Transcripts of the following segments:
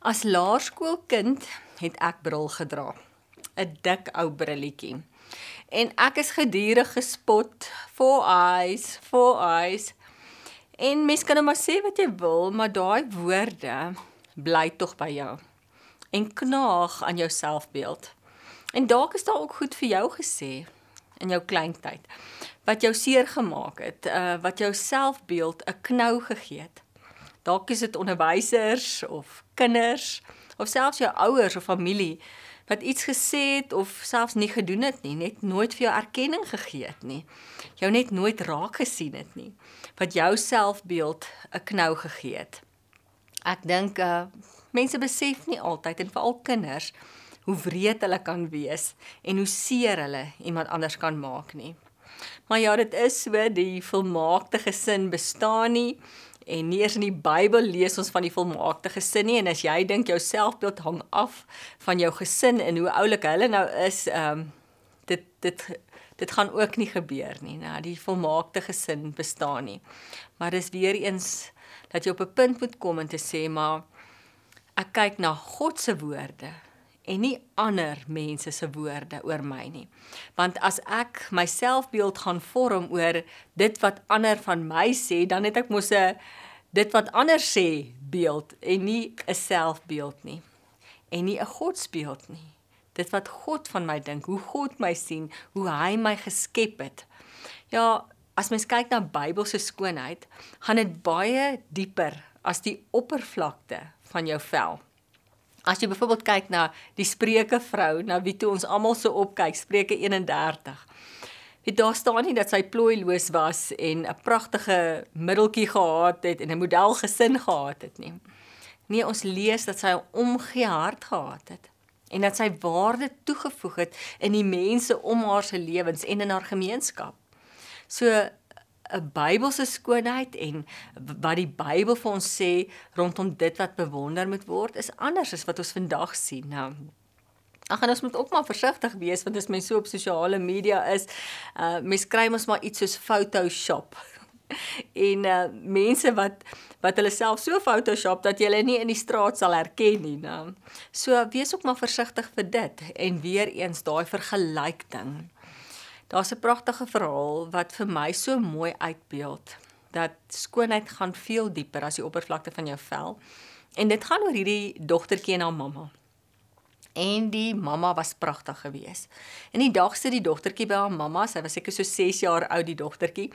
As laerskoolkind het ek bril gedra. 'n Dik ou brilletjie. En ek is gedurig gespot, for eyes, for eyes. En mens kan nou maar sê wat jy wil, maar daai woorde bly tog by jou en knaag aan jou selfbeeld. En dalk is daar ook goed vir jou gesê in jou kleintyd wat jou seer gemaak het, uh, wat jou selfbeeld 'n knou gegee het. Dalk is dit onderwysers of kinders of selfs jou ouers of familie wat iets gesê het of selfs nie gedoen het nie, net nooit vir jou erkenning gegee het nie. Jou net nooit raak gesien het nie. Wat jou selfbeeld 'n knou gegee het. Ek dink uh mense besef nie altyd en veral kinders hoe wreed hulle kan wees en hoe seer hulle iemand anders kan maak nie. Maar ja, dit is so die volmaakte gesin bestaan nie en nie eens in die Bybel lees ons van die volmaakte gesin nie en as jy dink jou selfbeeld hang af van jou gesin en hoe oulik hulle nou is, ehm um, dit dit dit gaan ook nie gebeur nie. Nou die volmaakte gesin bestaan nie. Maar dis weer eens dat jy op 'n punt moet kom en te sê maar ek kyk na God se woorde en nie ander mense se woorde oor my nie. Want as ek my selfbeeld gaan vorm oor dit wat ander van my sê, dan het ek mos 'n dit wat ander sê beeld en nie 'n selfbeeld nie. En nie 'n godsbeeld nie. Dit wat God van my dink, hoe God my sien, hoe hy my geskep het. Ja, as mens kyk na Bybelse skoonheid, gaan dit baie dieper as die oppervlakte van jou vel. As jy byvoorbeeld kyk na die Spreuke vrou, na wie toe ons almal so opkyk, Spreuke 31. Wie daar staan nie dat sy plooiloos was en 'n pragtige middeltjie gehad het en 'n model gesin gehad het nie. Nee, ons lees dat sy 'n omgee hart gehad het en dat sy waarde toegevoeg het in die mense om haar se lewens en in haar gemeenskap. So 'n Bybelse skoonheid en wat die Bybel vir ons sê rondom dit wat bewonder moet word is anders as wat ons vandag sien. Nou Ag en ons moet ook maar versigtig wees want as mens so op sosiale media is, uh mens kry mos maar iets soos Photoshop. en uh mense wat wat hulle self so Photoshop dat jy hulle nie in die straat sal herken nie, nou. So wees ook maar versigtig vir dit en weer eens daai vergelyk ding. Daar's 'n pragtige verhaal wat vir my so mooi uitbeeld dat skoonheid gaan veel dieper as die oppervlakte van jou vel. En dit gaan oor hierdie dogtertjie en haar mamma. En die mamma was pragtig geweest. En die dag sit die dogtertjie by haar mamma, sy was seker so 6 jaar oud die dogtertjie.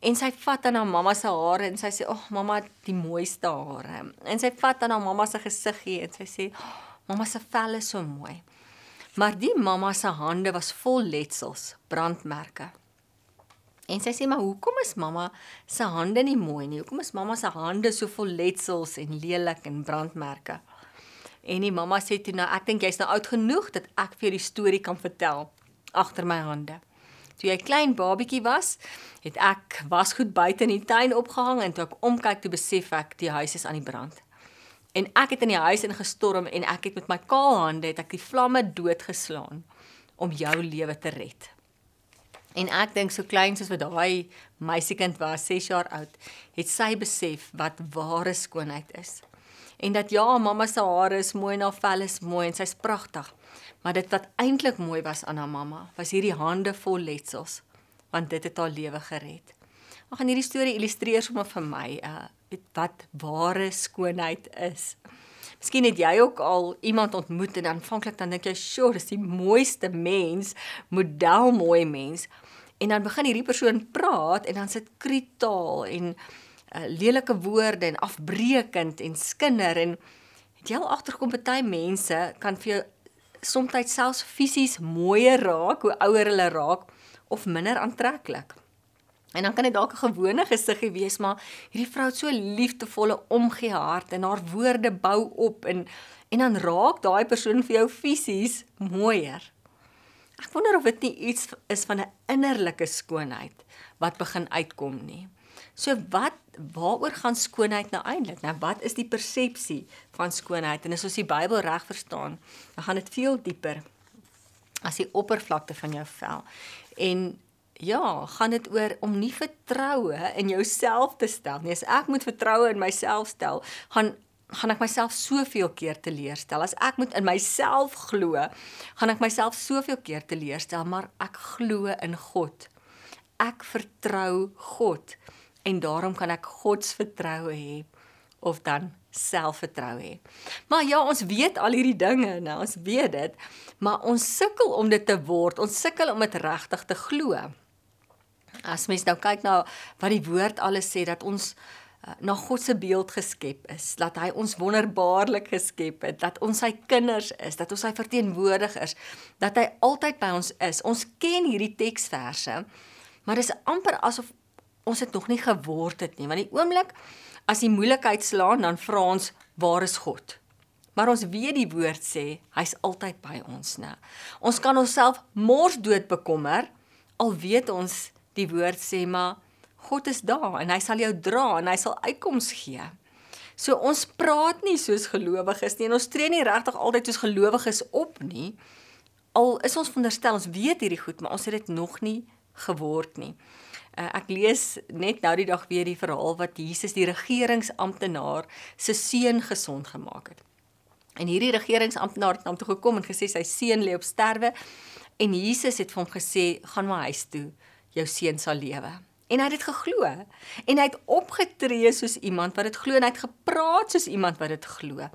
En sy vat aan haar mamma se hare en sy sê: "Ag, oh, mamma, die mooiste hare." En sy vat aan haar mamma se gesiggie en sy sê: oh, "Mamma se vel is so mooi." Maar die mamma se hande was vol letsels, brandmerke. En sy sê maar hoekom is mamma se hande nie mooi nie? Hoekom is mamma se hande so vol letsels en lelik en brandmerke? En die mamma sê toe nou ek dink jy's nou oud genoeg dat ek vir jou die storie kan vertel agter my hande. Toe jy klein babietjie was, het ek wasgoed buite in die tuin opgehang en toe ek omkyk toe besef ek die huis is aan die brand. En ek het in die huis ingestorm en ek het met my kaal hande het ek die vlamme doodgeslaan om jou lewe te red. En ek dink so klein soos wat daai meisiekind was, 6 jaar oud, het sy besef wat ware skoonheid is. En dat ja, mamma se hare is mooi en haar vel is mooi en sy's pragtig. Maar dit wat eintlik mooi was aan haar mamma, was hierdie hande vol letsels, want dit het haar lewe gered. Ag en hierdie storie illustreer sommer vir my uh wat ware skoonheid is. Miskien het jy ook al iemand ontmoet en aanvanklik dan dink jy, "Sjoe, dis die mooiste mens, model mooi mens." En dan begin hierdie persoon praat en dan sit kritaal en uh, lelike woorde en afbreekend en skinder en het jy al agterkom baie mense kan vir jou soms selfs fisies mooier raak hoe ouer hulle raak of minder aantreklik. En dan kan dit dalk 'n gewone gesiggie wees, maar hierdie vrou het so liefdevolle omgee hart en haar woorde bou op en en dan raak daai persoon vir jou fisies mooier. Ek wonder of dit nie iets is van 'n innerlike skoonheid wat begin uitkom nie. So wat waaroor gaan skoonheid nou eintlik? Nou wat is die persepsie van skoonheid? En as ons die Bybel reg verstaan, dan gaan dit veel dieper as die oppervlakte van jou vel. En Ja, gaan dit oor om nie vertroue in jouself te stel nie. As ek moet vertroue in myself stel, gaan gaan ek myself soveel keer teleurstel. As ek moet in myself glo, gaan ek myself soveel keer teleurstel, maar ek glo in God. Ek vertrou God en daarom kan ek God se vertroue hê of dan selfvertroue hê. Maar ja, ons weet al hierdie dinge, nou ons weet dit, maar ons sukkel om dit te word. Ons sukkel om dit regtig te glo. As mens nou kyk na wat die woord alles sê dat ons uh, na God se beeld geskep is, dat hy ons wonderbaarlik geskep het, dat ons sy kinders is, dat ons sy verteenwoordigers, dat hy altyd by ons is. Ons ken hierdie teksverse, maar dis amper asof ons dit nog nie geword het nie, want die oomblik as die moeilikheid slaan, dan vra ons, waar is God? Maar ons weet die woord sê, hy's altyd by ons, né? Ons kan onsself mors dood bekommer, al weet ons die woord sê maar God is daar en hy sal jou dra en hy sal uitkoms gee. So ons praat nie soos gelowiges nie en ons tree nie regtig altyd soos gelowiges op nie. Al is ons veronderstel ons weet hierdie goed, maar ons het dit nog nie geword nie. Uh, ek lees net nou die dag weer die verhaal wat Jesus die regeringsamptenaar se seun gesond gemaak het. En hierdie regeringsamptenaar het na hom toe gekom en gesê sy seun lê op sterwe en Jesus het vir hom gesê gaan maar huis toe, jou seun sal lewe. En hy het dit geglo en hy het opgetree soos iemand wat dit glo en hy het gepraat soos iemand wat dit glo.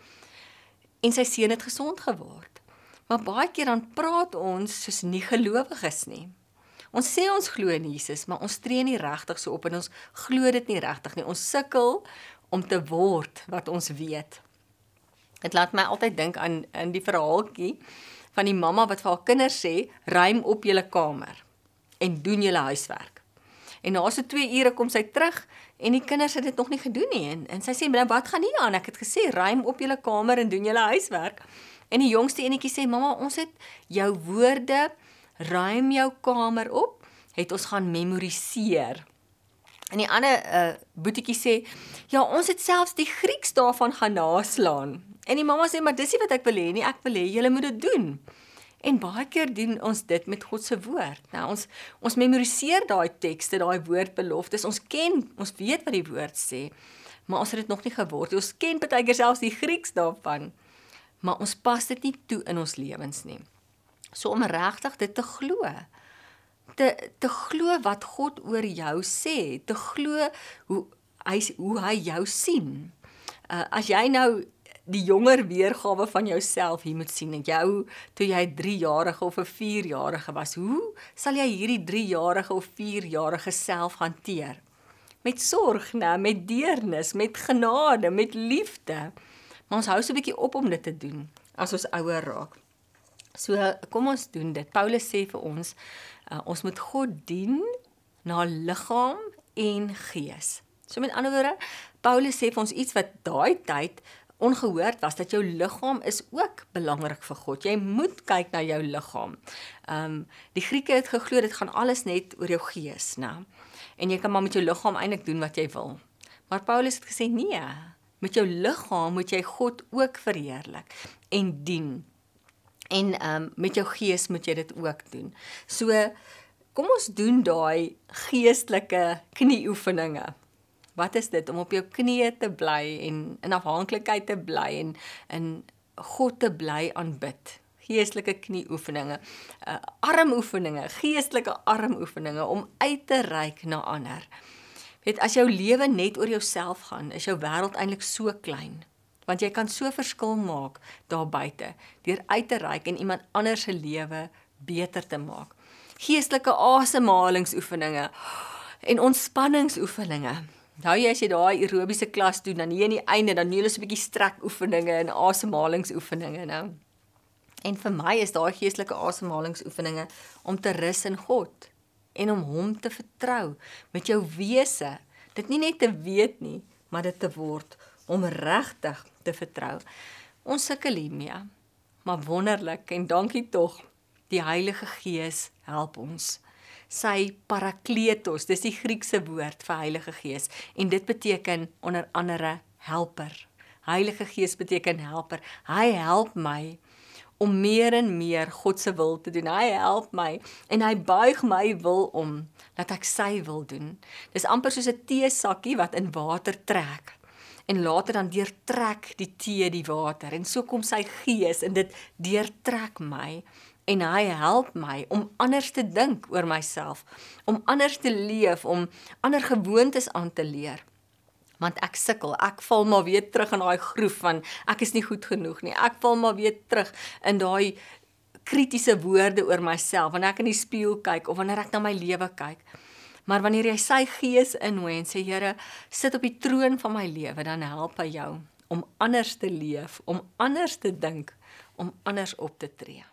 En sy seun het gesond geword. Maar baie keer dan praat ons soos nie gelowiges nie. Ons sê ons glo in Jesus, maar ons tree nie regtig so op en ons glo dit nie regtig nie. Ons sukkel om te word wat ons weet. Dit laat my altyd dink aan in die verhaaltjie van die mamma wat vir haar kinders sê: "Ruim op julle kamer en doen julle huiswerk." En na so 2 ure kom sy terug en die kinders het dit nog nie gedoen nie en, en sy sê: "Nou wat gaan hier aan? Ek het gesê ruim op julle kamer en doen julle huiswerk." En die jongste enetjie sê: "Mamma, ons het jou woorde ruim jou kamer op, het ons gaan memoriseer. En die ander uh boetiekie sê, ja, ons het selfs die Grieks daarvan gaan naslaan. En die mamma sê, maar dis nie wat ek wil hê nie, ek wil hê julle moet dit doen. En baie keer doen ons dit met God se woord. Nou ons ons memoriseer daai tekste, daai woordbeloftes. Ons ken, ons weet wat die woord sê, maar ons het dit nog nie geword. Ons ken baie keer selfs die Grieks daarvan, maar ons pas dit nie toe in ons lewens nie. So om regtig dit te glo. Te te glo wat God oor jou sê, te glo hoe hy hoe hy jou sien. Uh, as jy nou die jonger weergawe van jouself hier moet sien, jou toe jy 3 jarige of 'n 4 jarige was, hoe sal jy hierdie 3 jarige of 4 jarige self hanteer? Met sorg, né, met deernis, met genade, met liefde. Maar ons hou so 'n bietjie op om dit te doen as ons ouer raak. So kom ons doen dit. Paulus sê vir ons, uh, ons moet God dien na liggaam en gees. So met ander woorde, Paulus sê vir ons iets wat daai tyd ongehoord was dat jou liggaam is ook belangrik vir God. Jy moet kyk na jou liggaam. Ehm um, die Grieke het geglo dit gaan alles net oor jou gees, né? En jy kan maar met jou liggaam eintlik doen wat jy wil. Maar Paulus het gesê nee, met jou liggaam moet jy God ook verheerlik en dien. En ehm um, met jou gees moet jy dit ook doen. So kom ons doen daai geestelike knieoefeninge. Wat is dit om op jou knieë te bly en in afhanklikheid te bly en in God te bly aanbid? Geestelike knieoefeninge, uh, armoefeninge, geestelike armoefeninge om uit te reik na ander. Weet as jou lewe net oor jouself gaan, is jou wêreld eintlik so klein want jy kan so verskil maak daar buite deur uit te reik en iemand anders se lewe beter te maak. Geestelike asemhalingsoefeninge en ontspanningsoefeninge. Nou jy as jy daai aerobiese klas doen dan hier aan die einde dan doen jy 'n bietjie strek oefeninge en asemhalingsoefeninge nou. En vir my is daai geestelike asemhalingsoefeninge om te rus in God en om hom te vertrou met jou wese. Dit nie net te weet nie, maar dit te word om regtig te vertrou. Ons sukkel hiermee. Maar wonderlik en dankie tog. Die Heilige Gees help ons. Sy Parakletos, dis die Griekse woord vir Heilige Gees en dit beteken onder andere helper. Heilige Gees beteken helper. Hy help my om meer en meer God se wil te doen. Hy help my en hy buig my wil om dat ek sy wil doen. Dis amper soos 'n teesakkie wat in water trek en later dan deurtrek die tee die water en so kom sy gees en dit deurtrek my en hy help my om anders te dink oor myself, om anders te leef, om ander gewoontes aan te leer. Want ek sukkel, ek val maar weer terug in daai groef van ek is nie goed genoeg nie. Ek val maar weer terug in daai kritiese woorde oor myself wanneer ek in die spieël kyk of wanneer ek na my lewe kyk. Maar wanneer jy sy gees innooi en sê Here, sit op die troon van my lewe, dan help hy jou om anders te leef, om anders te dink, om anders op te tree.